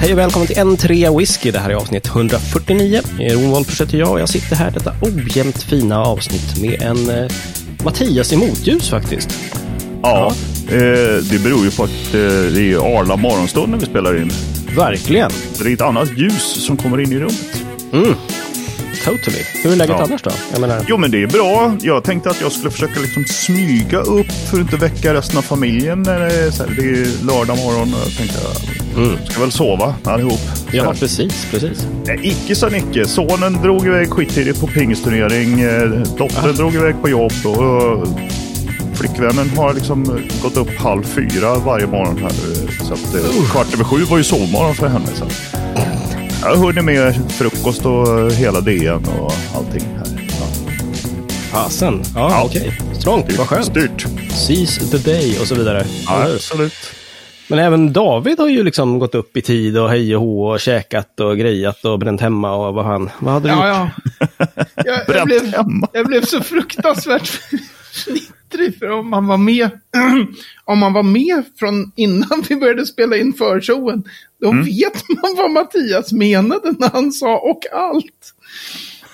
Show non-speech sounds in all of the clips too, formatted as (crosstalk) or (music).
Hej och välkommen till en trea whisky. Det här är avsnitt 149. Ron Wolffers heter jag och jag sitter här detta ojämnt fina avsnitt med en eh, Mattias i motljus faktiskt. Ja, eh, det beror ju på att eh, det är Arla morgonstund när vi spelar in. Verkligen. Det är ett annat ljus som kommer in i rummet. Mm. Totally. Hur är läget Ja. annars då? Menar, Jo, men det är bra. Jag tänkte att jag skulle försöka liksom smyga upp för att inte väcka resten av familjen. När det, är så här, det är lördag morgon och jag tänkte Mm. jag ska väl sova allihop. ja, här. precis, precis. Nej, Icke sa Nicke. Sonen drog iväg skittidigt på pingisturnering. Eh, Dottern drog iväg på jobb. Och, flickvännen har liksom gått upp halv fyra varje morgon här. eh, Så att, eh, kvart över sju var ju sovmorgon för henne. Så. Jag har hunnit med frukost och hela DN och allting här. Ja. Fasen. Ja, okej. Strångt, vad skönt. Styrt. Seize the day och så vidare. Ja, absolut. Men även David har ju liksom gått upp i tid och hej och hå och käkat och grejat och bränt hemma och vad han... Vad hade du gjort? Ja, ja. (laughs) Jag, jag, blev, hemma. jag blev så fruktansvärt för om man var med, (clears throat) om man var med från innan vi började spela in förshowen, då Mm. vet man vad Mattias menade när han sa och allt.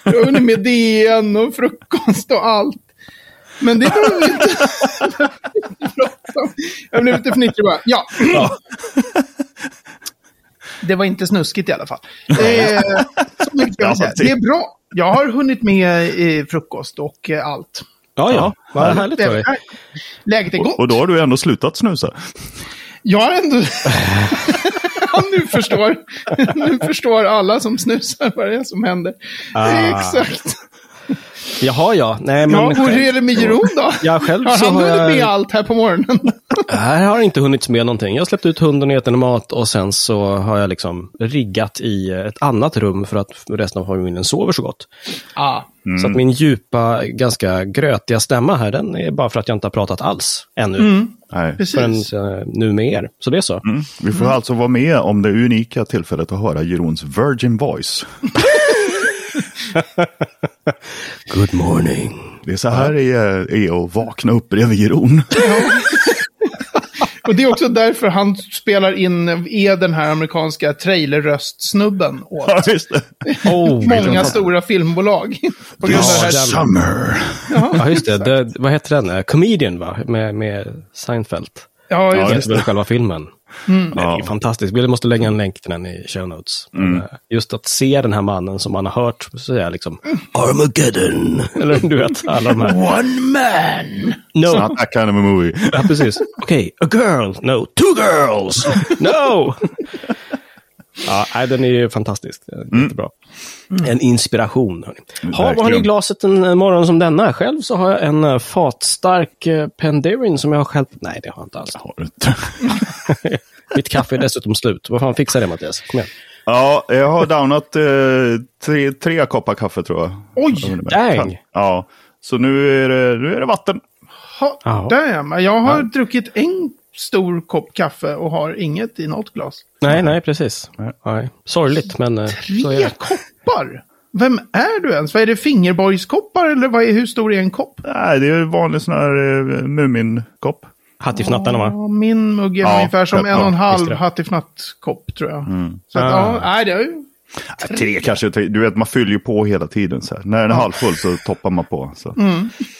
Jag med DN och frukost och allt. Men det behöver vi inte. (laughs) Jag blev lite fnittrig bara. Ja. (clears throat) Det var inte snuskigt i alla fall. Eh, säga. Det är bra. Jag har hunnit med eh, frukost och eh, allt. Ja, ja. Vad härligt. härligt för dig. Det- Läget är gott. Och, och då har du ändå slutat snusa. Jag har ändå... ja, nu förstår, nu förstår alla som snusar vad det är som händer. Ah. Exakt. Jaha, ja. Nej, men Ja, och hur är det med Jeroen då? Ja, själv har han hunnit jag- med allt här på morgonen? (laughs) Här har inte hunnit med någonting. Jag har släppt ut hunden och gett henne mat och sen så har jag liksom riggat i ett annat rum för att resten av familjen sover så gott. ah. Så att min djupa, ganska grötiga stämma här, den är bara för att jag inte har pratat alls ännu. Nej. Precis. Förrän eh, nu med er. Så det är så. Mm. Vi får alltså vara med om det unika tillfället att höra Jerons virgin voice. (laughs) (laughs) Good morning. Det är så här det är, är att vakna upp bredvid Jeroen. Och det är också därför han spelar in, är den här amerikanska trailerröstsnubben åt Ja, just det. Oh, (laughs) många stora filmbolag. (laughs) På grund av det här. Summer. Ja, just det. det. Vad heter den? Eh, Comedian, va? Med, med Seinfeld. Ja, Det just det. själva filmen. Mm. Det är fantastiskt. Vi måste lägga en länk till den i show notes. Men, eh, Just att se den här mannen som man har hört säga liksom Armageddon. Eller du vet, alla de här. One man! No. Not that kind of a movie. Ja, precis. (laughs) Okej, a girl. No, two girls. No. Ja, nej, den är ju fantastisk. Jättebra. En inspiration. Hörni. Ha, vad har ni i glaset en eh, morgon som denna? Själv så har jag en uh, fatstark uh, Penderin som jag har själv... Nej, det har jag inte alls. Har du inte? (laughs) Mitt kaffe är dessutom slut. Vad fan fixar det Mattias? Kom igen. Ja, jag har downat eh, tre, tre koppar kaffe tror jag. Oj, dang. Ja, så nu är det, nu är det vatten. ha, Ja. damn. Jag har druckit en stor kopp kaffe och har inget i något glas. Nej, nej, precis. Nej. Sorgligt, men uh, så är Tre koppar? Vem är du ens? Vad är det, fingerborgskoppar eller vad är, hur stor är en kopp? Nej, det är en vanlig sån här eh, Muminkopp. Hattifnattarna, va? Ja, min mugg är Ja, ungefär som ja, en och en halv hattifnattkopp tror jag. Så att, Ah. ja, nej, det är ju... Nej, Tre kanske, tre- du vet man fyller ju på hela tiden. Så här. När den är halvfull så toppar man på. Så.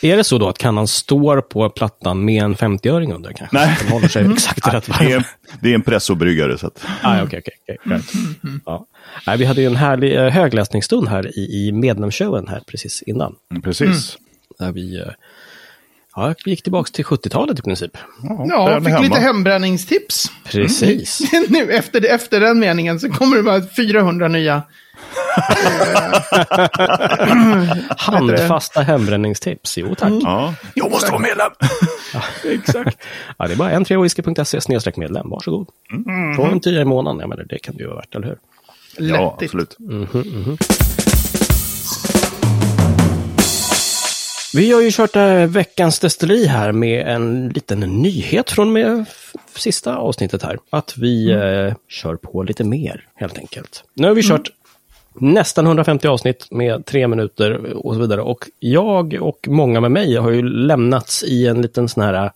Är det så då att kannan står på plattan med en 50-öring under kanske? Nej. Den håller sig exakt rätt Det varv. är, det är en pressobryggare. Så att, Ah, okej, okej, okej. Right. Ja. Nej, vi hade ju en härlig eh, högläsningsstund här i, i medlemsshowen här precis innan. mm, precis. Där vi, eh, ja, vi gick tillbaka till 70-talet i princip. Ja, är fick lite hemma. hembränningstips. Precis. (laughs) nu, efter, efter den meningen så kommer det bara 400 nya. (laughs) Handfasta hembränningstips. Jo, tack. Ja. Jag måste vara medlem! (laughs) Exakt. Ja, det är bara n3whisky.se snedstreck medlem. Varsågod. Från en tia i månaden. Jag menar, det kan det ju vara värt, eller hur? Ja, Lättigt. absolut. Vi har ju kört äh, veckans destilleri här med en liten nyhet från med sista avsnittet här. Att vi eh, kör på lite mer, helt enkelt. Nu har vi kört nästan 150 avsnitt med tre minuter och så vidare. Och jag och många med mig har ju lämnats i en liten sån här,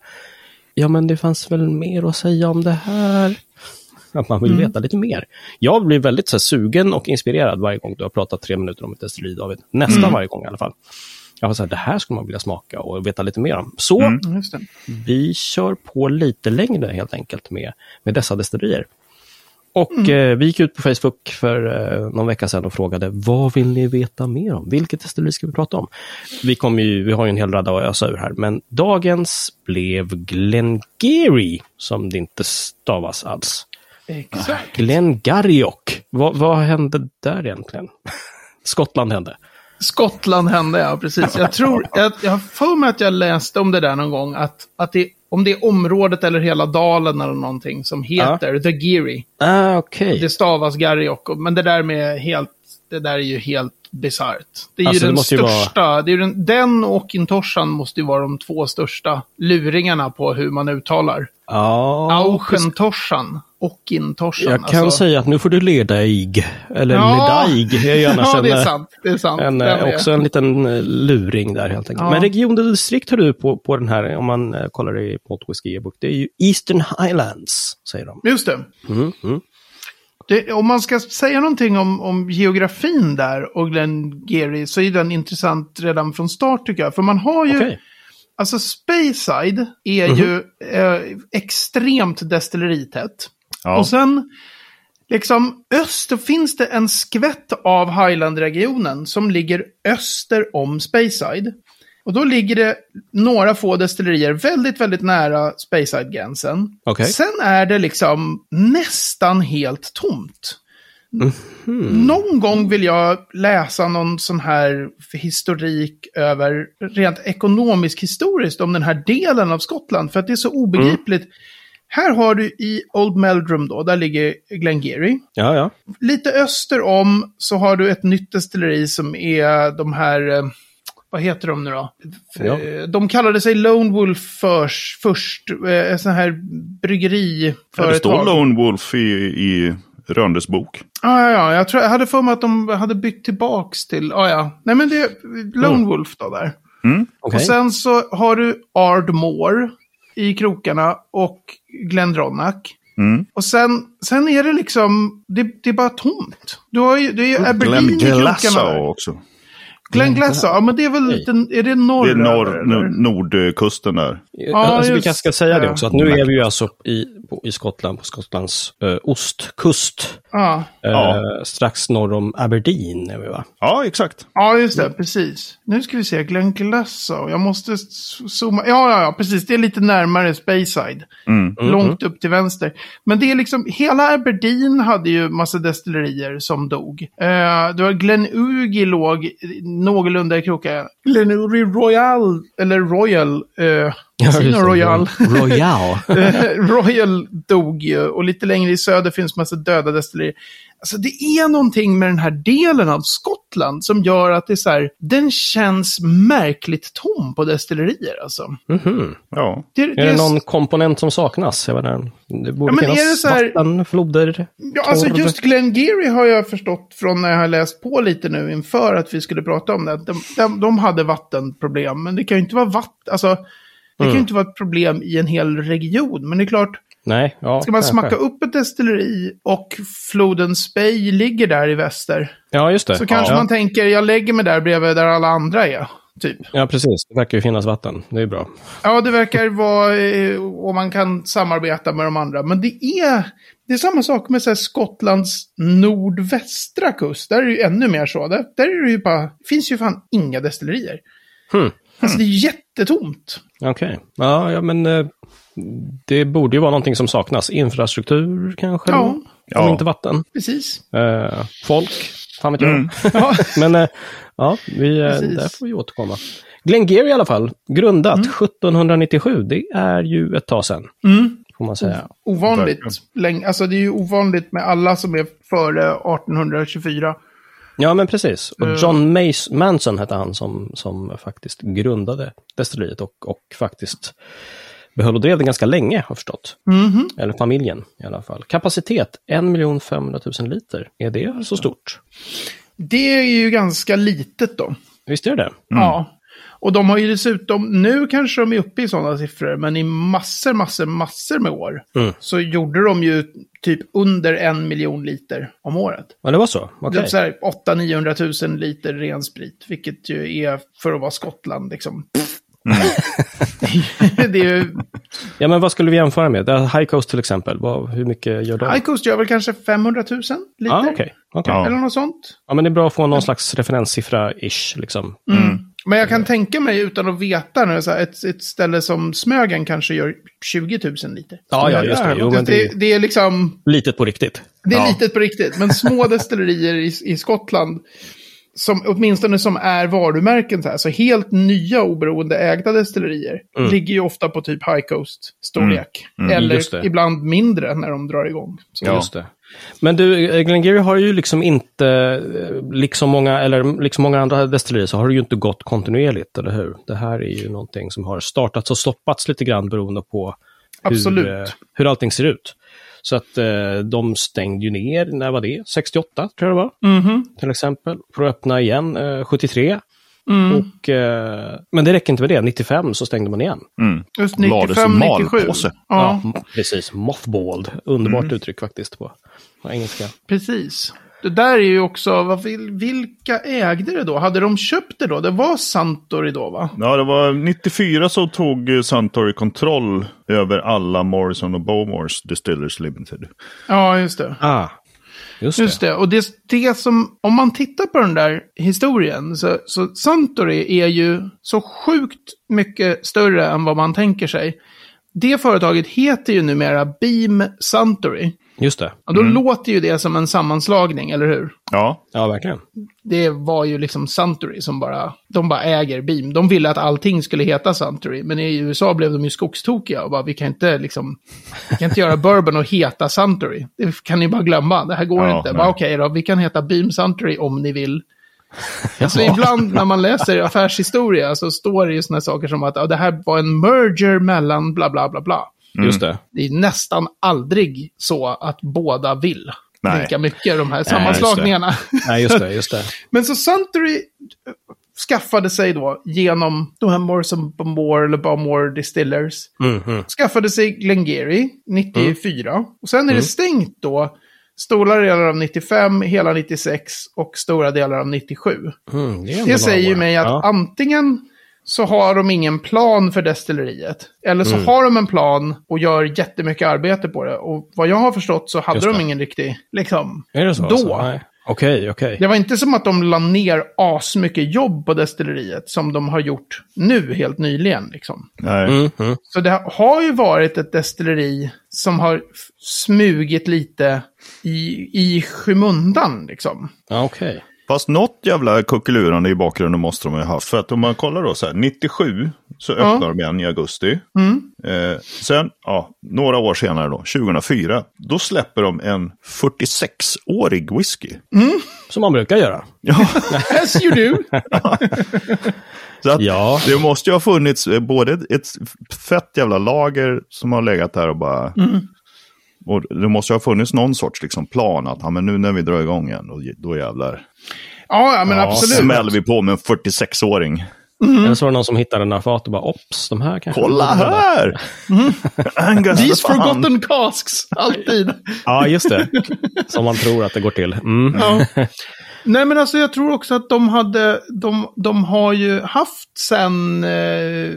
ja men det fanns väl mer att säga om det här. Att man vill veta lite mer. Jag blir väldigt så här, sugen och inspirerad varje gång du har pratat tre minuter om ett destilleri, David. Nästan varje gång i alla fall. Jag var så här, det här skulle man vilja smaka och veta lite mer om. Så Mm, vi kör på lite längre helt enkelt med, med dessa destillerier. Och eh, vi gick ut på Facebook för eh, någon vecka sedan och frågade vad vill ni veta mer om? Vilket destilleri ska vi prata om? Vi, kommer ju, vi har ju en hel radda att ösa ur här, men dagens blev Glengarry, som det inte stavas alls. Exakt. Glengarriok. Vad, vad hände där egentligen? (laughs) Skottland hände. Skottland hände, ja precis. Jag tror, jag, jag har för mig att jag läste om det där någon gång, att, att det, om det är området eller hela dalen eller någonting som heter The Geary. Ah, okej. Det stavas Garriok, men det där med helt, det där är ju helt bisarrt. Det är Alltså, ju den måste ju vara- största, det är den, den och Intoshan måste ju vara de två största luringarna på hur man uttalar. Ja, Auchentoshan och Intoshan. Jag kan alltså. säga att nu får du leda ig. Eller Ja. ledaig är ju annars (laughs) Ja, det är eh, sant. Det är sant. en, Den eh, är- också en liten eh, luring där helt enkelt. Ja. Men region och distrikt har du på, på den här, om man kollar i Malt Whisky e-bok, det är ju Eastern Highlands, säger de. Just det. Mm, mm. Det, om man ska säga någonting om, om geografin där och Glengarry så är den intressant redan från start tycker jag. För man har ju, Okej. alltså Speyside är ju eh, extremt destilleritätt. Ja. Och sen, liksom öster finns det en skvätt av Highland-regionen som ligger öster om Speyside. Och då ligger det några få destillerier väldigt, väldigt nära Speyside-gränsen. Okej. Sen är det liksom nästan helt tomt. Någon gång vill jag läsa någon sån här historik över rent ekonomisk historiskt om den här delen av Skottland. För att det är så obegripligt. Här har du i Old Meldrum då, där ligger Glengarry. Ja, ja. Lite öster om så har du ett nytt destilleri som är de här, eh, vad heter de nu då? Ja. Eh, De kallade sig Lone Wolf först, först eh, en sån här Ja, det bryggeriföretag. står Lone Wolf i, i Röndes bok. Ja, ja, ja. Jag, tror, jag hade för mig att de hade bytt tillbaks till... Ja, ja. Nej, men det är Lone Mm. Wolf då där. Okej. Och sen så har du Ardmore i krokarna och Glendronach. Mm. Och sen, sen är det liksom, det, det är bara tomt. Du har ju, det är ju Aberdeen Glenn i krokarna. Också. Glenn Glasgow, ja men det är väl lite, är det norr? Det är norr, eller? nord, nordkusten där. alltså, vi just kanske ska säga det det. också, att nu är vi ju alltså i, på, i Skottland, på Skottlands eh, ostkust. Ja. Eh, Ja. Strax norr om Aberdeen är vi va? Ja, exakt. ja, just det, precis. Nu ska vi se, Glenn Glasgow. Jag måste zooma. Ja, ja, ja, precis. Det är lite närmare Speyside. Mm. Långt upp till vänster. Men det är liksom, hela Aberdeen hade ju massa destillerier som dog. Uh, du har Glenugi låg någorlunda i krokarna. Glenugi Royal, eller Royal, just det. Royal. (laughs) Royal. (laughs) Eh, Royal dog ju och lite längre i söder finns massa döda destillerier. Alltså det är någonting med den här delen av Skottland som gör att det är så här, den känns märkligt tom på destillerier alltså. Mhm. Ja. Det, Är det någon komponent som saknas? Jag inte. Det borde Ja, men finnas är det så här- vatten, floder, Ja, alltså just Glengarry har jag förstått från när jag har läst på lite nu inför att vi skulle prata om det. De, de, de hade vattenproblem, men det kan ju inte vara vatten, alltså det kan ju inte vara ett problem i en hel region. Men det är klart, Nej, ja, ska man kanske. smacka upp ett destilleri och floden Spey ligger där i väster, Ja, just det. så kanske ja. man tänker, jag lägger mig där bredvid där alla andra är. Typ. Ja, precis. Det verkar ju finnas vatten. Det är bra. Ja, det verkar vara, eh, och man kan samarbeta med de andra. Men det är, det är samma sak med så Skottlands nordvästra kust. Där är det ju ännu mer så. Där, där är det ju bara, finns ju fan inga destillerier. Hmm. Alltså det är jättetomt. Okej. Ja, ja, men eh, det borde ju vara någonting som saknas. Infrastruktur kanske? Ja. Om Ja. inte vatten. Precis. Eh, folk? Fan vet jag. Mm. (laughs) Men eh, ja, vi, eh, Precis. där får vi återkomma. Glengarry i alla fall, grundat 1797. Det är ju ett tag sedan, mm. får man säga. ovanligt. Länge, alltså det är ju ovanligt med alla som är före 1824. Ja, men precis. Och Eh. John Mace Manson hette han som, som faktiskt grundade destilleriet och, och faktiskt behöll och drev det ganska länge, har jag förstått. Mhm. Eller familjen i alla fall. Kapacitet 1 500 000 liter. Är det så stort? Det är ju ganska litet då. Visst är det? Ja. Och de har ju dessutom, nu kanske de är uppe i sådana siffror, men i massor, massor, massor med år Mm. så gjorde de ju typ under en miljon liter om året. Ja, det var så? Det Okej. här 800-900 000 liter ren sprit, vilket ju är för att vara Skottland liksom. (laughs) det är ju, Ja, men vad skulle vi jämföra med? High Coast till exempel. Vad, hur mycket gör de? High Coast gör väl kanske 500 000 liter? Ja, okej. okej. Ja. Eller något sånt. Ja, men det är bra att få någon slags referenssiffra-ish, liksom. Men jag kan tänka mig utan att veta nu, så här, ett, ett ställe som Smögen kanske gör 20 000 liter. Ja, ja, just det. Jo, men det, det- det är liksom, Litet på riktigt. det är Ja. litet på riktigt. Men små (laughs) destillerier i, i Skottland, som, åtminstone som är varumärken, så, här, så helt nya oberoende ägda destillerier, ligger ju ofta på typ High Coast-storlek. just Eller det. ibland mindre när de drar igång. Så. Ja. Just det. Men du, eh, Glengarry har ju liksom inte, eh, liksom många, eller liksom många andra destillerier, så har det ju inte gått kontinuerligt, eller hur? Det här är ju någonting som har startats och stoppats lite grann beroende på Absolut. hur, eh, hur allting ser ut. Så att eh, de stängde ju ner, när var det? 68 tror jag det var, Mhm. till exempel. För att öppna igen eh, 73. Mm. Och, eh, men det räcker inte med det, 95 så stängde man igen. Mm. Just Lades i 95, 97. malpåse. Ja, m- precis. Mothballed. Underbart uttryck faktiskt på, på engelska. precis. Det där är ju också, vad, vil- vilka ägde det då? Hade de köpt det då? Det var Santori då va? Ja, det var 94 så tog Suntory kontroll över alla Morrison och Bowmores Distillers Limited. Ja, just det. Ah, just, Just det. det. Och det, det som, om man tittar på den där historien, så, så Santori är ju så sjukt mycket större än vad man tänker sig. Det företaget heter ju numera Beam Suntory. Just det. Och då låter ju det som en sammanslagning, eller hur? Ja, Ja, verkligen. Det var ju liksom Suntory som bara, de bara äger Beam. De ville att allting skulle heta Suntory, men i USA blev de ju skogstokiga och bara, vi kan inte liksom, vi kan inte göra bourbon och heta Suntory. Det kan ni bara glömma, det här går Ja, inte. Okej då, vi kan heta Beam Suntory om ni vill. (laughs) Så Jaha. ibland när man läser affärshistoria så står det ju sådana saker som att ja, det här var en merger mellan bla bla bla bla. Just det. Det är nästan aldrig så att båda vill Nej. lika mycket, de här just det. sammanslagningarna. Nej, just det. Just det. (laughs) Men så Suntory eh, skaffade sig då genom de här Morrison Bowmore eller Bowmore Distillers. Mm, mm. Skaffade sig Glengarry 94. Och sen är det stängt då stora delar av 95, hela 96 och stora delar av 97. Mm, det Det säger ju mig att Ja. antingen så har de ingen plan för destilleriet. Eller Mm. så har de en plan och gör jättemycket arbete på det. Och vad jag har förstått så hade de ingen riktig, liksom, Är det så? då. Alltså? Nej. Okej, okej. Det var inte som att de la ner asmycket jobb på destilleriet som de har gjort nu helt nyligen. Liksom. nej. Mm, mm. Så det har ju varit ett destilleri som har smugit lite i, i skymundan. Liksom. Ja, okej. Fast något jävla kuckelurande i bakgrunden måste de ju ha haft. För att om man kollar då så här, 97 så Ja. öppnar de igen i augusti. Mm. Eh, sen, ja, några år senare då, 2004, då släpper de en 46-årig whisky. Som man brukar göra. Ja, (laughs) As you do. (laughs) så att Ja. det måste ju ha funnits eh, både ett fett jävla lager som har legat där och bara... Och det måste ju ha funnits någon sorts liksom, plan att ja, men nu när vi drar igång igen, då, då jävlar. Ja, ja men Ja, absolut. Smäller vi på med en 46-åring. Eller så var det någon som hittade en fat och bara ops, de här kanske... Kolla här! Angus, These forgotten casks, alltid. Ja, just det. Som man tror att det går till. Mm. Ja. Nej, men alltså jag tror också att de hade, de, de har ju haft sen, eh,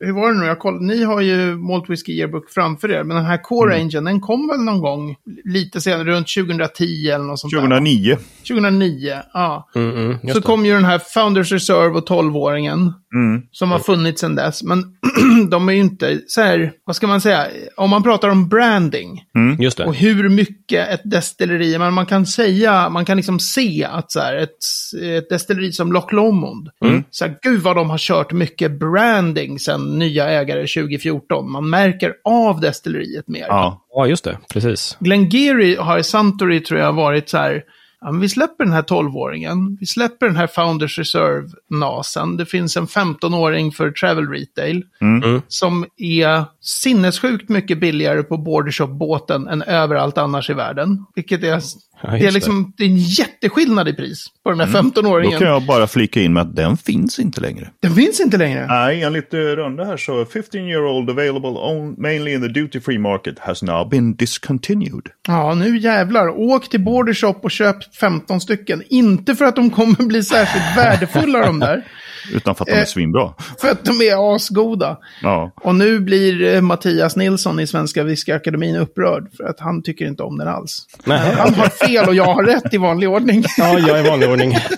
hur var det nu, jag kollade, ni har ju Malt Whisky Yearbook framför er, men den här Core Mm. Rangen, den kom väl någon gång lite senare, runt 2010 eller något sånt där. 2009. 2009, ja. Mm, mm, Så det. kom ju den här Founders Reserve och 12-åringen. Mm. Som har funnits sedan dess. Men (clears throat) de är ju inte så här, vad ska man säga, om man pratar om branding. Just Och det. hur mycket ett destilleri, men man kan säga, man kan liksom se att så här, ett, ett destilleri som Loch Lomond, så här, gud vad de har kört mycket branding sedan nya ägare 2014. Man märker av destilleriet mer. Ja. Ja, just det. Precis. Glengarry har i Suntory tror jag varit så här, ja, men vi släpper den här 12-åringen, vi släpper den här Founders Reserve-nasen, det finns en 15-åring för Travel Retail, Mm. som är sinnessjukt mycket billigare på Bordershop-båten än överallt annars i världen. Vilket är, Ja, det är liksom, det är en jätteskillnad i pris på den här Då 15-åringen. kan jag bara flika in med att den finns inte längre. Den finns inte längre. Nej, enligt Rönda här så 15 year old available on, mainly in the duty free market has now been discontinued. Ja, nu jävlar. Åk till Bordershop och köp 15 stycken. Inte för att de kommer bli särskilt värdefulla de där. (laughs) Utan för att de är Eh. svinbra. För att de är asgoda. Ja. Och nu blir eh, Mattias Nilsson i Svenska Whiskyakademin upprörd. För att han tycker inte om den alls. Nej, Han har (laughs) fel och jag har rätt i vanlig ordning. Ja, jag är i vanlig ordning. (laughs)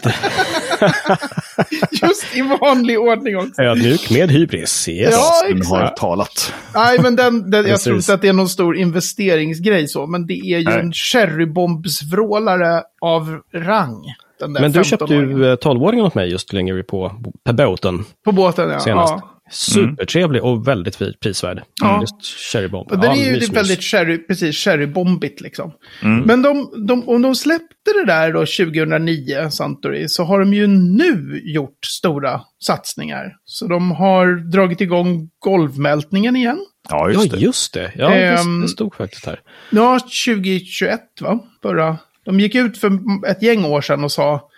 Just i vanlig ordning också. Ödmjuk med hybris. Yes. Ja, Den har exakt. talat. Nej, men den, den, jag tror inte att det är någon stor investeringsgrej så. Men det är ju Nej. en cherrybombsvrålare av rang. Den där Men du köpte 15-åringen. ju eh, 12-åringen åt mig just tillgänglig på, på båten På båten, ja. senast. ja. Supertrevlig och väldigt prisvärd. Ja. Just cherrybomb. Och den Ja, är ju mys, mys. väldigt cherry, precis, cherrybombigt liksom. Men de, de, om de släppte det där då 2009, Santori, så har de ju nu gjort stora satsningar. Så de har dragit igång golvmältningen igen. Ja, Ja, just det. just det. Ja, det, Ehm, det stod faktiskt här. Ja, 2021 va? Förra. De gick ut för ett gäng år sedan och sa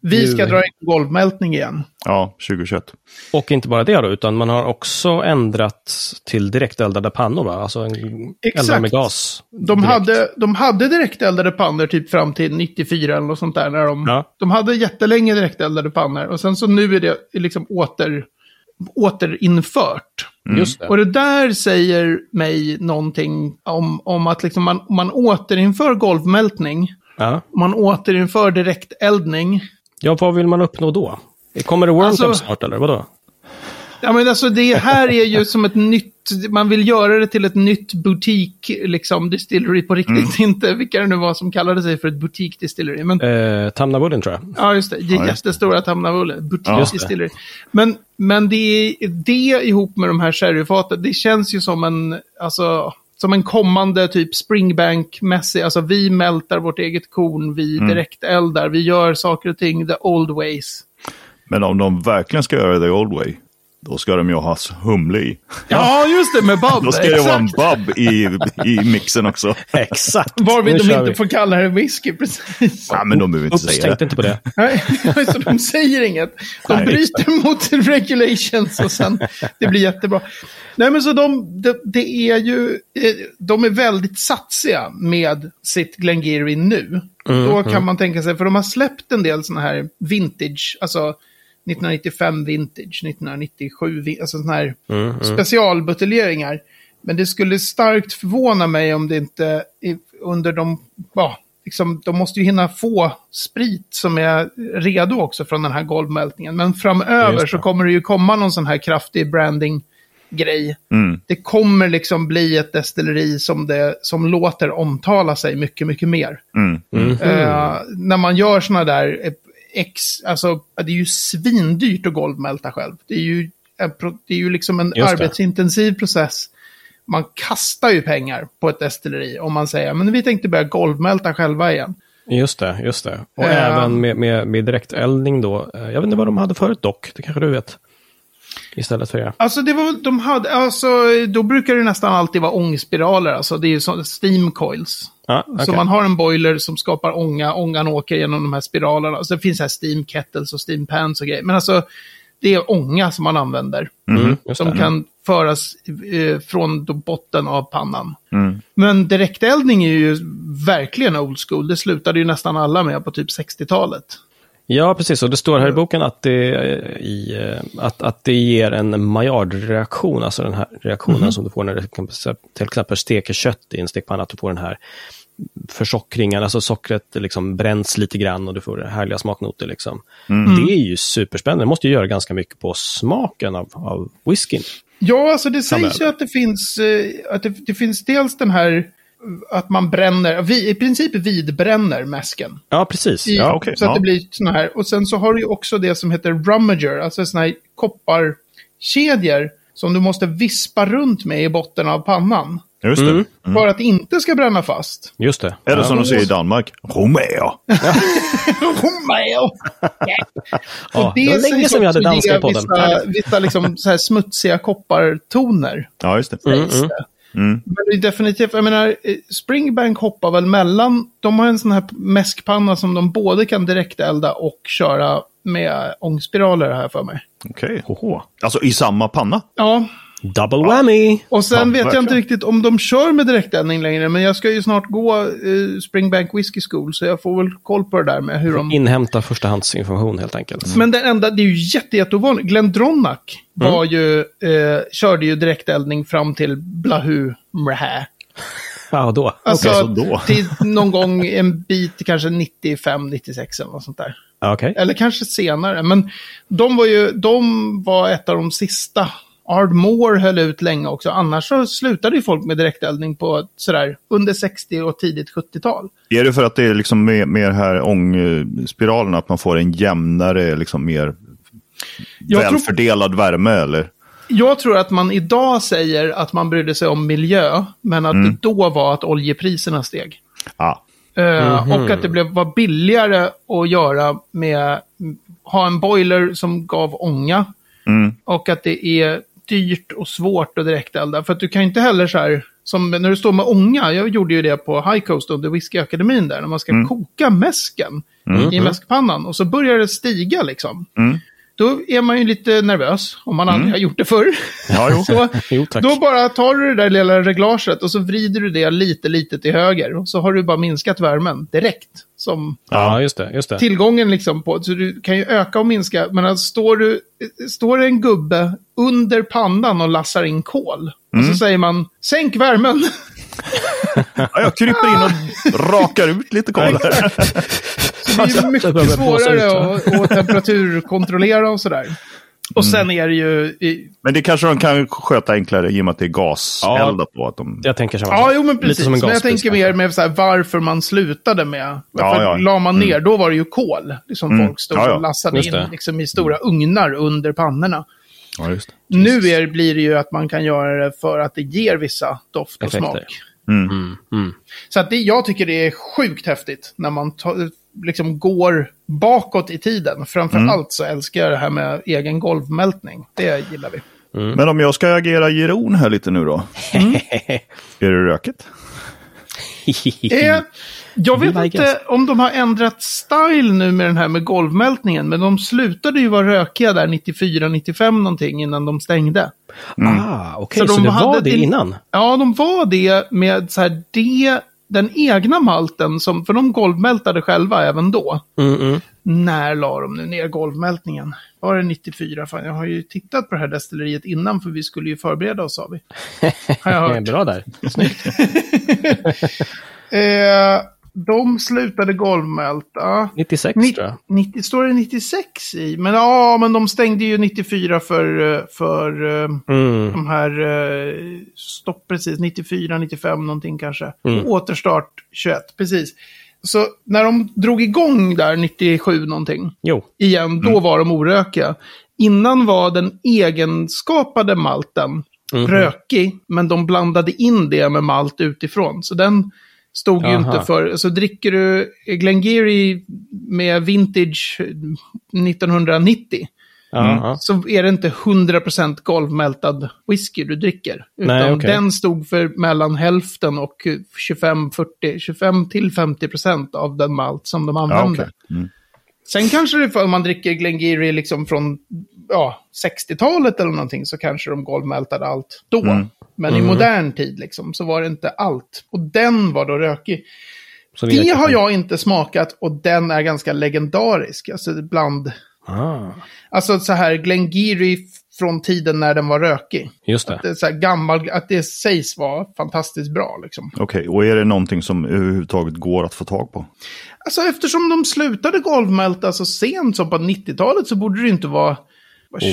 vi ska dra igång golvmältning igen. Ja, 2021. Och inte bara det då, utan man har också ändrat till direkteldade pannor, va? Alltså en Exakt. med gas. De direkt. hade, de hade direkteldade pannor typ fram till 94 eller något sånt där. När de, Ja. de hade jättelänge direkteldade pannor. Och sen så nu är det liksom åter, återinfört. Just det. Och det där säger mig någonting om, om att liksom man, man återinför golvmältning. Ja. Man återinför direkteldning. ja, vad vill man uppnå då? Kommer det World Alltså- snart, eller vadå? Ja, men alltså det här är ju som ett nytt, man vill göra det till ett nytt butik, liksom distillery på riktigt. Inte vilka det nu var som kallade sig för ett butik distillery. Men Eh, Tamnavudden, tror jag. Ja, just det. just det. Jättestora Tamnavulle. Ja. Butik det. Distillery. Men, men det, är- det ihop med de här sherryfaten, det känns ju som en, alltså, som en kommande typ Springbank-mässig, alltså vi mältar vårt eget korn, vi Mm. direkt eldar, vi gör saker och ting the old ways. Men om de verkligen ska göra det the old way, då ska de ju ha humle i. Ja, just det, med Bob. Då ska det vara en exakt. bub i, i mixen också. (laughs) Exakt. Varvid de inte vi. får kalla det whisky, precis. Ja, men de behöver inte Oops, säga tänkte det. inte på det. (laughs) Nej, så de säger inget. De Nej, bryter mot regulations och sen, det blir jättebra. Nej, men så de, det, det är ju, eh, de är väldigt satsiga med sitt Glengarry nu. Då kan man tänka sig, för de har släppt en del sådana här vintage, alltså 1995 vintage, 1997, vi- alltså sådana här specialbuteljeringar. Men det skulle starkt förvåna mig om det inte under de, ja, liksom, de måste ju hinna få sprit som är redo också från den här golvmältningen. Men framöver så kommer det ju komma någon sån här kraftig branding-grej. Mm. Det kommer liksom bli ett destilleri som, det, som låter omtala sig mycket, mycket mer. Mm. Eh, när man gör såna där eh, ex, alltså det är ju svindyrt att golvmälta själv. Det är ju, det är ju liksom en arbetsintensiv process. Man kastar ju pengar på ett destilleri om man säger men vi tänkte börja golvmälta själva igen. Just det, just det. Och Eh. även med, med, med direkteldning då. Eh, Jag vet inte vad de hade förut dock, det kanske du vet. Istället för det. Alltså det var, de hade, alltså då brukar det nästan alltid vara ångspiraler, alltså det är ju så, steam coils. Ja, Så okej. man har en boiler som skapar ånga, ångan åker genom de här spiralerna. Så finns det här steam kettles och steam pans och grejer. Men alltså, det är ånga som man använder. Mm, just som det. kan föras eh, från då botten av pannan. Mm. Men direkteldning är ju verkligen old school. Det slutade ju nästan alla med på typ 60-talet. Ja, precis. Och det står här i boken att det, eh, i, eh, att, att det ger en Maillard-reaktion, alltså den här reaktionen Mhm. som du får när du kan- till exempel steker kött i en stekpanna, att du får den här försockringen, alltså sockret liksom bränns lite grann och du får härliga smaknoter. Liksom. Mm. Det är ju superspännande. Det måste ju göra ganska mycket på smaken av, av whiskyn. Ja, alltså det sägs ju att det finns, eh, att det, det finns dels den här att man bränner, vi, i princip vidbränner mäsken. Ja, precis. I, Ja, okej, så att ja. det blir såna här. Och sen så har du ju också det som heter rummager, alltså såna här kopparkedjor som du måste vispa runt med i botten av pannan. Just det. Mm. För att det inte ska bränna fast. Just det. Är det ja. som de säger i Danmark? Romeo. (laughs) Romeo! Ja, det var länge sedan vi hade danska i podden. Vissa, vissa liksom så här smutsiga koppartoner. Ja, just det. Mm, mm. det. Mm. Men det är definitivt, jag menar, eh, Springbank hoppar väl mellan, de har en sån här mäskpanna som de både kan direktelda och köra med ångspiraler här för mig. Okej. Alltså i samma panna? Ja, Double whammy! och sen Ja, vet jag inte riktigt om de kör med direkteldning längre, men jag ska ju snart gå eh, Springbank Whiskey School, så jag får väl koll på det där med hur de... Inhämta förstahandsinformation helt enkelt. Men det enda, det är ju jätte, jätteovanligt. Glenn Dronach var ju, eh, körde ju direkteldning fram till Blahu Mrahä. (laughs) Ja, då. Alltså, Okej, så då. (laughs) till någon gång en bit, kanske 95, 96 eller något sånt där. Ja, Okej. Eller kanske senare. Men de var ju, de var ett av de sista. Ardmore höll ut länge också. Annars så slutade ju folk med direkteldning på sådär under 60 och tidigt 70-tal. Är det för att det är liksom mer, mer här ångspiralen, att man får en jämnare, liksom mer Jag tror- välfördelad värme eller? Jag tror att man idag säger att man brydde sig om miljö, men att det då var att oljepriserna steg. Ah. Eh, Och att det blev, var billigare att göra med, ha en boiler som gav ånga. Mm. Och att det är dyrt och svårt att direktelda. För att du kan ju inte heller så här, som när du står med ånga, jag gjorde ju det på High Coast under Whiskyakademin där, när man ska koka mäsken i mäskpannan. Och så börjar det stiga liksom. Mm. Då är man ju lite nervös, om man aldrig har gjort det förr. Ja, jo. (laughs) så, (laughs) Jo, då bara tar du det där lilla reglaget och så vrider du det lite, lite till höger. Och så har du bara minskat värmen direkt. Som Ja, just det. Just det. tillgången liksom på. Så du kan ju öka och minska. Men alltså, står, du, står det en gubbe under pannan och lassar in kol. Och Mm. så säger man, sänk värmen. (laughs) Ja, jag kryper in och rakar ut lite kol här. Det är mycket svårare att, att temperaturkontrollera och sådär. Och sen är det ju... i- Men det kanske de kan sköta enklare i och med att det är gaseldat på. Att de... Jag tänker samma Ja, jo men Lite precis. som en Men jag tänker mer med så här, varför man slutade med... Varför ja. la man ner? Då var det ju kol. Liksom Mm. folk stod Ja, ja. och lassade Just in liksom, i stora ugnar under pannorna. Ja, just det. Nu är, blir det ju att man kan göra det för att det ger vissa doft och Effekter. smak. Mm, mm. Så att det, jag tycker det är sjukt häftigt när man ta, liksom går bakåt i tiden. Framför Mm. allt så älskar jag det här med egen golvmältning. Det gillar vi. Men om jag ska agera Giron här lite nu då. (laughs) är det rökigt? Eh, jag vet I inte guess. om de har ändrat style nu med den här med golvmältningen. Men de slutade ju vara rökiga där 94-95 någonting innan de stängde. Ah, okej. Så Så, de det hade var det innan? Ja, de var det med så här, det, den egna malten, som, för de golvmältade själva även då. Mm, mm. När la de nu ner golvmältningen? Var det 94? Fan, jag har ju tittat på det här destilleriet innan för vi skulle ju förbereda oss, sa vi. (laughs) Har jag hört. Bra där. (laughs) Eh, de slutade golvmälta. 96 Ni- tror jag. 90, står det 96 i? Men ja, men de stängde ju 94 för, eh, för eh, Mm. de här eh, stopp precis, 94, 95 någonting kanske. Mm. Återstart 21, precis. Så när de drog igång där 97 någonting, Jo. igen, då var de orökiga. Innan var den egenskapade malten Mhm. rökig, men de blandade in det med malt utifrån. Så den stod ju Aha. inte för... Så dricker du Glengarry med vintage 1990, Ja, så är det inte 100% golvmältad whisky du dricker. Utan Nej, okej. den stod för mellan hälften och 25-40, 25 till 50% av den malt som de Ja, använde. okej. Mm. Sen kanske det, för om man dricker Glengarry liksom från ja, 60-talet eller någonting, så kanske de golvmältade allt då. Mm. Men i modern tid liksom, så var det inte allt. Och den var då rökig. Så Det har jag inte smakat och den är ganska legendarisk. Alltså bland... Ah, Alltså så här Glengarry från tiden när den var rökig. just det. Det är så här gammal, att det sägs vara fantastiskt bra liksom. Okej, och är det någonting som överhuvudtaget går att få tag på? Alltså eftersom de slutade golvmälta så sent som på 90-talet så borde det inte vara...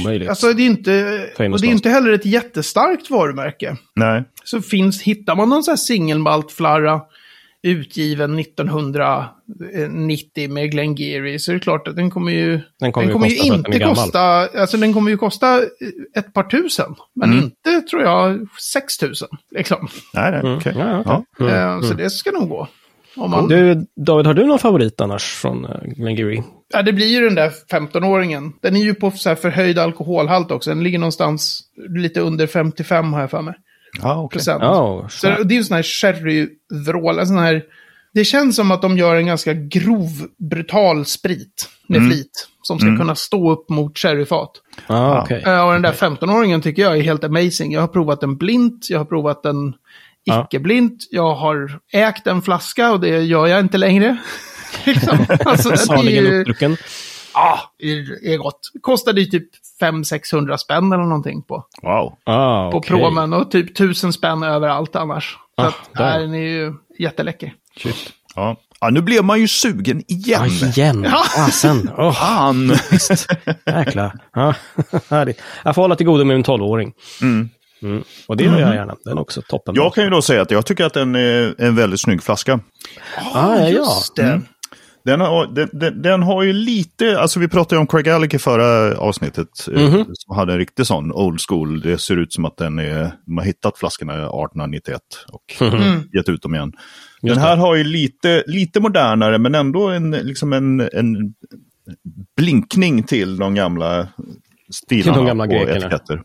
Omöjligt. Alltså det är inte... Och det är inte heller ett jättestarkt varumärke. Nej. Så finns, hittar man någon sån här singelmaltflarra utgiven 1990 med Glengarry så är det klart att den kommer ju... Den kommer ju ju kosta den är inte kosta... Alltså den kommer ju kosta ett par tusen. Men Mm. inte, tror jag, 6 tusen. Liksom. Nej, nej. Mm. Ja, okej. Ja. Eh, Så det ska nog gå. Om man... Du, David, har du någon favorit annars från uh, Glengarry? Ja, det blir ju den där 15-åringen. Den är ju på så här förhöjd alkoholhalt också. Den ligger någonstans lite under 55 har jag för mig. Ja, okej. procent. Oh, Så det är ju sån här sherryvrål, sån här... Det känns som att de gör en ganska grov, brutal sprit med flit. Som ska kunna stå upp mot sherryfat. ah, okej. Eh, Och den där 15-åringen tycker jag är helt amazing. Jag har provat den blint, jag har provat den. Icke-blint. Jag har ägt en flaska och det gör jag inte längre. (laughs) liksom. alltså, det är Saligen ju... uppdrucken. Ja, det är gott. Kostade ju typ 500-600 spänn eller någonting på, Wow. Ah, på okej. promen. Och typ 1000 spänn överallt annars. Så Ah, att, där. den är ju jätteläcker. Shit. Ja. ja, nu blev man ju sugen igen. Ah, igen. Fasen. Oh, Han. jäkla. Ja. (laughs) Jag får hålla till godo med en 12-åring. Mm. Mm. Och det gör jag gärna. Den är också toppen. Jag kan ju då säga att jag tycker att den är en väldigt snygg flaska. ah, ja, ja. Just det. Den har, den, den, den har ju lite, alltså vi pratade ju om Craig Alec i förra avsnittet. eh, Mhm. Som hade en riktig sån old school. Det ser ut som att den är, de har hittat flaskorna 1891 och (laughs) Mm. gett ut dem igen. Just den här har ju lite, lite modernare men ändå en, liksom en, en blinkning till de gamla stilarna Till de gamla på grekerna. etiketter.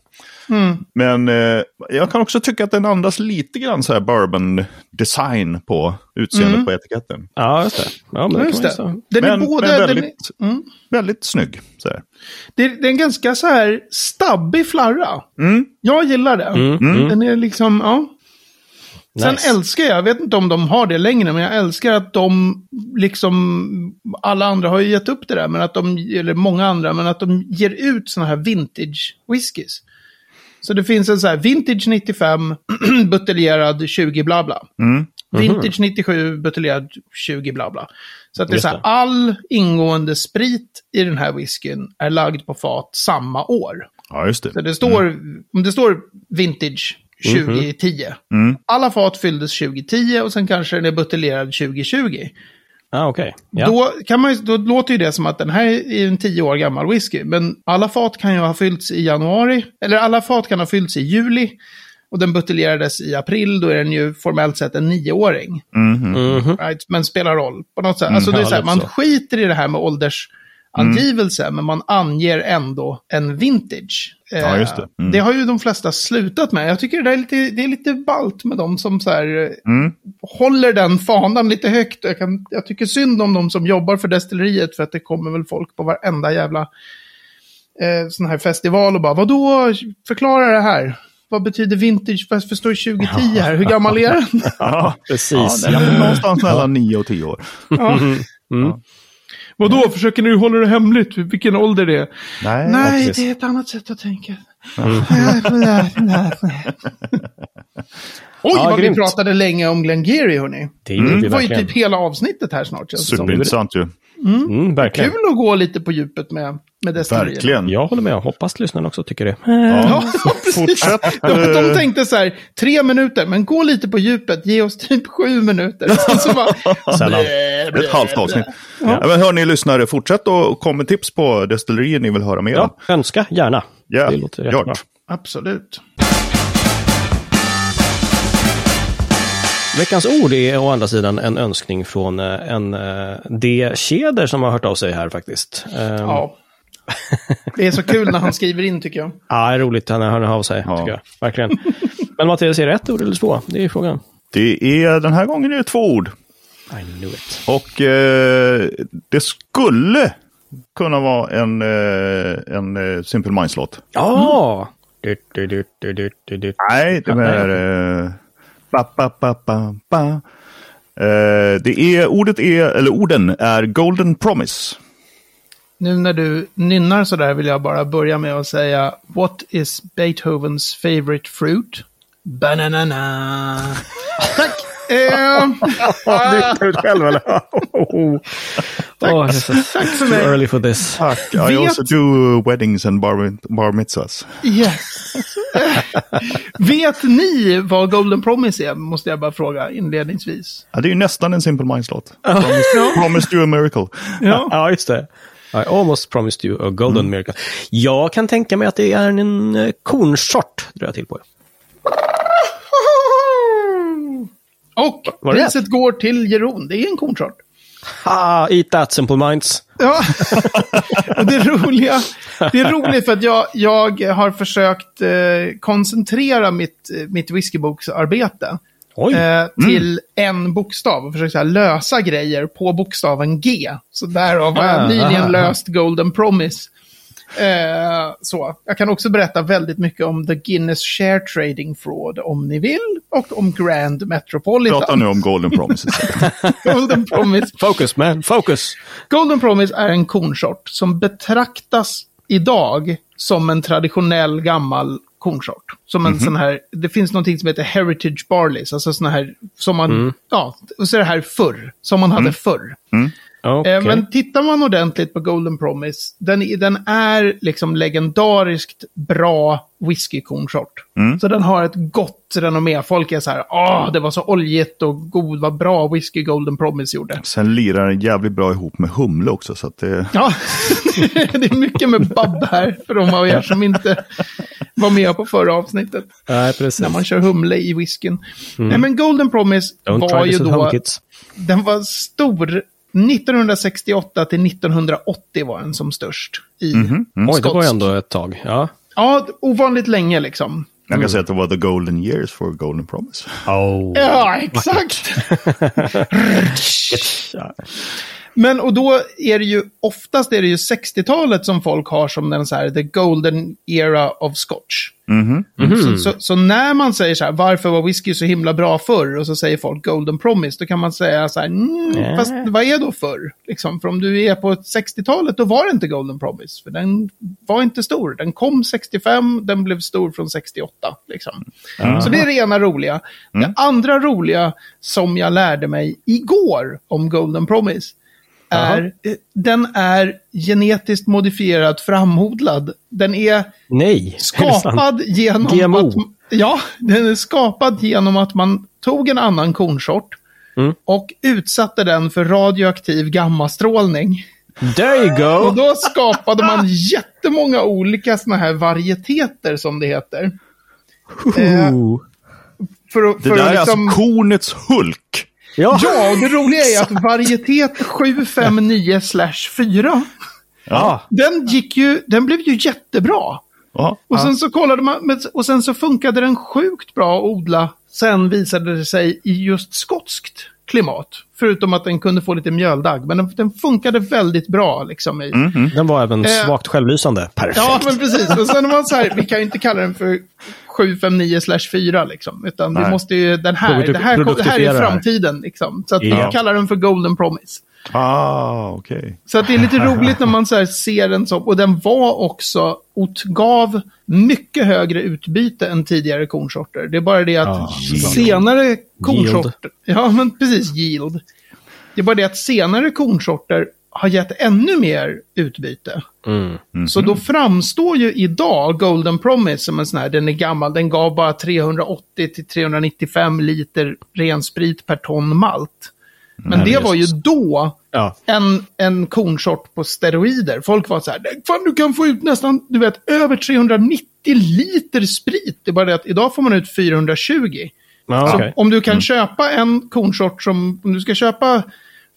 Mm. Men eh, jag kan också tycka att den andas lite grann så här bourbon design på utseendet Mm. på etiketten. Ja, just det. Ja, men det Just det. man Den Men, är både... men den väldigt, är, mm. väldigt snygg. Så här. det, är, det är en ganska så här stabbig flarra. Mm. Jag gillar den. Mm, mm. Den är liksom, ja. Sen Nice. älskar jag, jag vet inte om de har det längre, men jag älskar att de, liksom, alla andra har ju gett upp det där, men att de, eller många andra, men att de ger ut sådana här vintage whiskys. Så det finns en så här vintage 95, (clears throat) buteljerad 20 bla bla. Mm. Vintage 97, buteljerad 20 bla bla. Så att det är så här, all ingående sprit i den här whiskyn är lagd på fat samma år. Ja, just det. Så det står, om det står vintage 2010. Mm. Alla fat fylldes 2010 och sen kanske den är buteljerad 2020. Ah, okej. Ja. Då, kan man, ju- då låter ju det som att den här är en 10 år gammal whisky. Men alla fat kan ju ha fyllts i januari. Eller alla fat kan ha fyllts i juli. Och den buteljerades i april. Då är den ju formellt sett en nioåring. Mhm. Mhm. Right? Men spelar roll på något sätt. alltså det är så här, man så. skiter i det här med åldersangivelse. Men man anger ändå en vintage. Ja, just det. Eh, Mm. Det har ju de flesta slutat med. Jag tycker det, är lite, det är lite ballt med de som så här, eh, Mm. håller den fanan lite högt. Jag, kan, jag tycker synd om de som jobbar för destilleriet för att det kommer väl folk på varenda jävla eh, sån här festival och bara vadå, förklara det här. Vad betyder vintage? Varför står det 2010 här? Hur gammal är den? Ja, (laughs) ja, Precis. den är någonstans mellan 9 och 10 år. Ja. Mm. Vadå, försöker ni hålla det hemligt? Vilken ålder det är? Nej, Nej, det är ett annat sätt att tänka. Mm. (laughs) Oj, Ja, vad grymt. vi pratade länge om Glengarry, hörni. Det gjorde Det var ju typ hela avsnittet här snart. superintressant ju. Mm, verkligen. Kul att gå lite på djupet med, med destilleriet. Verkligen. Jag håller med. Jag hoppas lyssnarna också tycker det. Ja, (laughs) precis. (laughs) Fortsätt. De, de eh, tänkte så här, tre minuter, men gå lite på djupet, ge oss typ sju minuter. Sen så bara, (laughs) Sällan. blä, blä, Ett halvt avsnitt. Ja. Ja. men hör ni lyssnare, fortsätt och kom med tips på destillerier ni vill höra mer om. Ja, önska gärna. Ja, det låter gjort. Absolut. Veckans ord är å andra sidan en önskning från eh, en uh, D-Keder som har hört av sig här faktiskt. Um, ja. Det är så kul när han skriver in, tycker jag. ja, det är roligt. Han hör av sig, Ja. tycker jag. Verkligen. Men Mattias, är det ett ord eller två? Det är frågan. Det är, den här gången är det två ord. I knew it. Och eh, det skulle kunna vara en, eh, en eh, Simple Minds-låt. Ja! Du, du, du, du, du, du, du. Nej, det är... Ba, ba, ba, ba, ba. Eh, det är, ordet är, eller orden är Golden Promise. Nu när du nynnar så där vill jag bara börja med att säga What is Beethovens favorite fruit? Bananana. (laughs) Tack! Eh, (laughs) Du ut själv eller? (laughs) oh. oh. Tack för Too mig. early for this. Tack. I Vet- also do weddings and bar, bar mitzvahs. yes. (laughs) Vet ni vad Golden Promise är? Måste jag bara fråga inledningsvis. Ja, det är ju nästan en Simple Minds-låt. Promised, promised you a miracle. Ja. Ja, just det. I almost promised you a golden miracle. Jag kan tänka mig att det är en eh, kornsort, drar jag till på. (laughs) Och Var det priset går till Jeroen. Det är en kornsort. Ha, eat that simple minds. Ja, (laughs) och det roliga, det är roligt för att jag, jag har försökt eh, koncentrera mitt, mitt whiskyboksarbete eh, till en bokstav och försökt så här, lösa grejer på bokstaven G. Så därav har Ah, jag nyligen aha. löst Golden Promise. Eh, så. Jag kan också berätta väldigt mycket om The Guinness Share Trading Fraud om ni vill och om Grand Metropolitan. Prata nu om Golden Promises. (laughs) Golden Promise. Focus man, focus. Golden Promise är en kornsort som betraktas idag som en traditionell gammal kornsort. Som en sån här, det finns någonting som heter Heritage Barleys, alltså sån här, som man, ja, och så är det här förr, som man hade förr. Okej. Eh, Men tittar man ordentligt på Golden Promise, den, den är liksom legendariskt bra whiskykornsort. Så den har ett gott renommé. Folk är så här, åh, det var så oljigt och god, vad bra whisky Golden Promise gjorde. Sen lirar den jävligt bra ihop med humle också. Så att det... Ja, (laughs) det är mycket med babb här för de av er som inte var med på förra avsnittet. Nej, precis. När man kör humle i whiskyn. Nej, men Golden Promise Don't var ju då, kids. den var stor 1968 till 1980 var den som störst i Oj, det var ändå ett tag. Ja. Ja, ovanligt länge liksom. Jag kan säga att det var the golden years for Golden Promise. Oh. Ja, exakt. (laughs) Men och då är det ju, oftast är det ju 60-talet som folk har som den så här, the golden era of scotch. Så, så, så när man säger så här, varför var whisky så himla bra förr? Och så säger folk golden promise, då kan man säga så här, mm, fast vad är då förr? Liksom, för om du är på 60-talet, då var det inte golden promise. För den var inte stor. Den kom 65, den blev stor från 68. Liksom. Så det är det ena roliga. Det andra roliga som jag lärde mig igår om golden promise, är, den är genetiskt modifierad framodlad. Den är Nej, är skapad genom GMO. att... Ja, den är skapad genom att man tog en annan kornsort Mm. och utsatte den för radioaktiv gammastrålning. There you Och go! då skapade man jättemånga olika såna här varieteter som det heter. Eh. För, att- Det för där att är liksom... alltså kornets Hulk. Ja. Ja, och det roliga är att varietet 759 4, ja. den gick ju, den blev ju jättebra. Ja. Och sen så kollade man, och sen så funkade den sjukt bra att odla. Sen visade det sig i just skotskt klimat. Förutom att den kunde få lite mjöldagg. Men den, den funkade väldigt bra liksom i... Den var även Eh. svagt självlysande. Perfekt. Ja, men precis. Och sen var man så här, vi kan ju inte kalla den för 759 4 liksom. Utan vi Nej. måste ju, den här, Produk- det här, det här är framtiden liksom. Så att Ja. vi kallar den för Golden Promise. Ah, okej. Så att det är lite roligt när man så här ser den som, och den var också, gav mycket högre utbyte än tidigare kornsorter. Det är bara det att Ja, senare kornsorter, ja men precis, yield. Det är bara det att senare kornsorter har gett ännu mer utbyte. Mm. Så då framstår ju idag Golden Promise som en sån här, den är gammal, den gav bara 380 till 395 liter ren sprit per ton malt. Men det var ju då Ja. en, en kornsort på steroider. Folk var så här, fan du kan få ut nästan, du vet, över 390 liter sprit. Det är bara det att idag får man ut 420. Ja, Så okej. om du kan köpa en kornsort som, om du ska köpa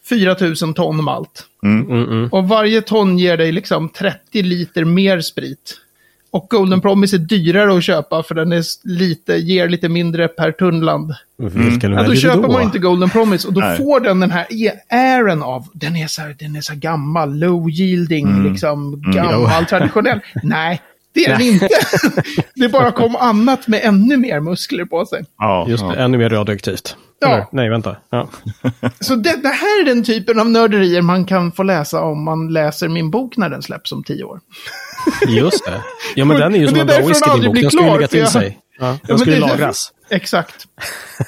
4000 ton malt. Mm, mm. Och varje ton ger dig liksom 30 liter mer sprit. Och Golden Promise är dyrare att köpa för den är lite, ger lite mindre per tunnland. Vilken Ja, då köper då? man inte Golden Promise och då Nej. får den den här e- airen av, den är så här, den är så här gammal, low yielding, liksom gammal, traditionell. (laughs) Nej, det är den inte. (laughs) det bara kom annat med ännu mer muskler på sig. Ja, Just ja. ännu mer radioaktivt. Ja. Eller, nej, vänta. Ja. (laughs) Så det, det här är den typen av nörderier man kan få läsa om man läser min bok när den släpps om tio år. (laughs) Just det. Ja, men den är ju som en bra whisky din bok. Den klar, lägga till jag- sig. Ja, den därför- lagras. Exakt.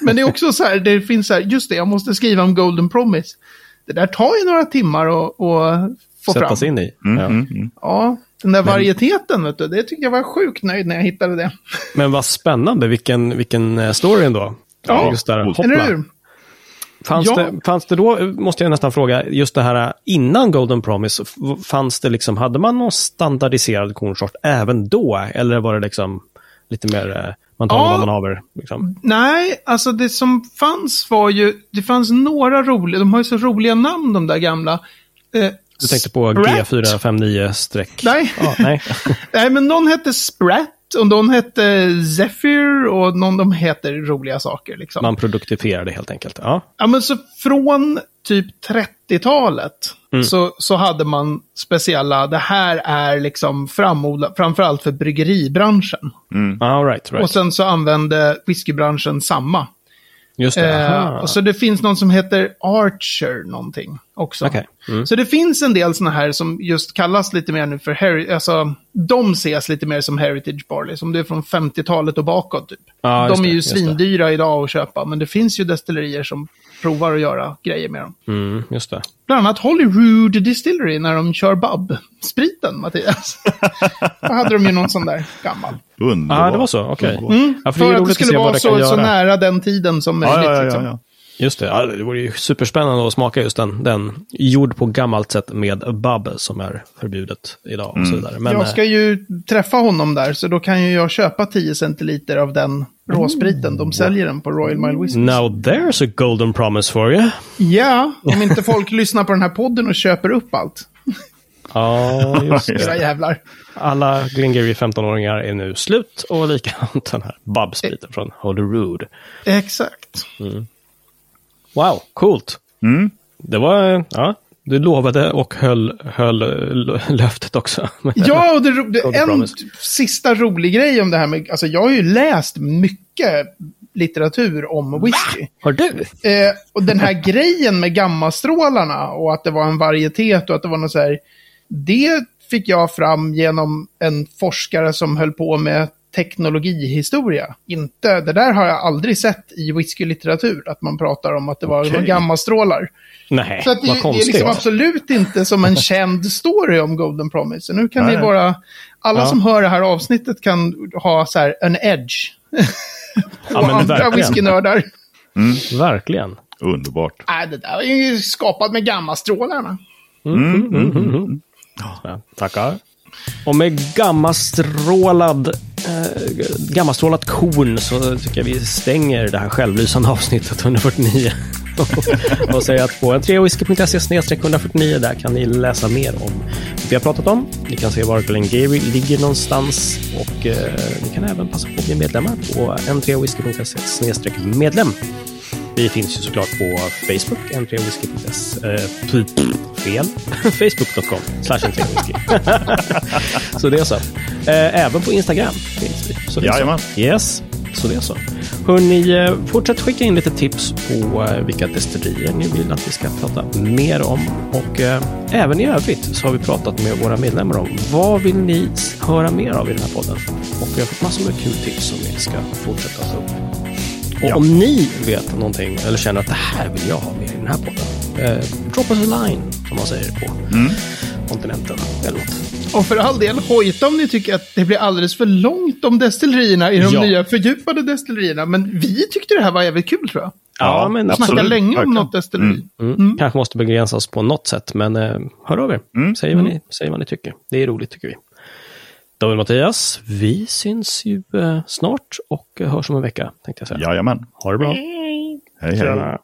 Men det är också så här, det finns så här, just det, jag måste skriva om Golden Promise. Det där tar ju några timmar att, få Sätta fram. sig in i. Mm, Ja. mm, mm. Ja, den där varieteten, vet du, det tycker jag var sjukt nöjd när jag hittade det. Men vad spännande, vilken, vilken eh, story ändå. Ja, just där, hoppla. Eller hur? Fanns, Ja. det, fanns det då, måste jag nästan fråga, just det här innan Golden Promise, fanns det liksom, hade man någon standardiserad kornsort även då? Eller var det liksom Lite mer, eh, man tar Ja. vad man haver. Liksom. Nej, alltså det som fanns var ju, det fanns några roliga, de har ju så roliga namn de där gamla. Eh, Du tänkte på Sprat. G459-streck? Nej. Ja, nej. (laughs) Nej, men någon hette Sprat och någon hette Zephyr och någon de heter roliga saker liksom. Man produktifierar det helt enkelt. Ja. Ja, men så från typ 30-talet Mm. så, så hade man speciella, det här är liksom framodlat, framförallt för bryggeribranschen. All right, right. Och sen så använde whiskybranschen samma. Just det. Eh, och så det finns någon som heter Archer någonting också. Okej. Mm. Så det finns en del sådana här som just kallas lite mer nu för heri- alltså de ses lite mer som heritage barley, som det är från 50-talet och bakåt typ. Just de är ju det. svindyra idag att köpa, men det finns ju destillerier som provar att göra grejer med dem. Mm, just det. Bland annat Holyrood Distillery när de kör Bub-spriten, Mattias. (laughs) Då hade de ju någon sån där gammal. Underbart. Ja, ah, det var så. Okej. Underbart. Ja, för För att det skulle vara så, så nära den tiden som möjligt. Ja, ja, ja, liksom. Just det, ja, det vore ju superspännande att smaka just den, den gjord på gammalt sätt med bub som är förbjudet idag och så vidare. Men, jag ska ju träffa honom där, så då kan ju jag köpa 10 centiliter av den råspriten. De säljer den på Royal Mile eh, Whisky. now there's a golden promise for you. Ja, om inte folk (laughs) lyssnar på den här podden och köper upp allt. (laughs) Ja, just Era det. jävlar. Alla Glengarry 15-åringar är nu slut och likadant den här bub-spriten från Holyrood. Exakt. Wow, coolt. Mm. Det var, ja, du lovade och höll, höll löftet också. (laughs) Ja, och det, det, en Promise. sista rolig grej om det här med, alltså jag har ju läst mycket litteratur om whisky. Har du? Eh, och den här (laughs) grejen med gammastrålarna och att det var en varietet och att det var något så här. Det fick jag fram genom en forskare som höll på med teknologihistoria. Inte, det där har jag aldrig sett i whiskylitteratur, att man pratar om att det var, Okej. gammastrålar. Nej, Så att det, vad det är konstigt. liksom absolut inte som en (laughs) känd story om Golden Promise. Så nu kan Nej, ni bara, alla Ja. som hör det här avsnittet kan ha så här en edge. (laughs) Ja, och men andra verkligen. whiskynördar. Verkligen. Underbart. Nej, det där är ju skapat med gammastrålarna. Ja, tackar. Och med gammastrålad, eh, gammastrålat korn så tycker jag vi stänger det här självlysande avsnittet 149. (laughs) och säger att på entrewhisky.se 149 där kan ni läsa mer om det vi har pratat om. Ni kan se var Glengarry ligger någonstans och eh, ni kan även passa på att bli medlemmar på entrewhisky.se medlem. Vi finns ju såklart på Facebook, entrewhisky.se. Eh, typ fel. Facebook.com (laughs) så det är så. Eh, även på Instagram finns vi. Så det Jajamän. så. Yes, så det är så. Hörni, eh, fortsätt skicka in lite tips på eh, vilka destillerier ni vill att vi ska prata mer om. Och eh, även i övrigt så har vi pratat med våra medlemmar om vad vill ni höra mer av i den här podden? Och vi har fått massor med kul tips som vi ska fortsätta ta upp. Och Ja. om ni vet någonting eller känner att det här vill jag ha med i den här podden. Eh, drop us a line, som man säger på kontinenten. Eller något. Och för all del, hojta om ni tycker att det blir alldeles för långt om destillerierna i de Ja. nya fördjupade destillerierna. Men vi tyckte det här var jävligt kul tror jag. Ja, men Vi absolut. snackade länge om verkligen. något destilleri. Mm. Kanske måste begränsas på något sätt, men eh, hör av er. Mm. Säg, vad ni, säg vad ni tycker. Det är roligt tycker vi. David Mattias, vi syns ju eh, snart och eh, hörs om en vecka, tänkte jag säga. Jajamän. Ha det bra. Hej, hej. Tjena.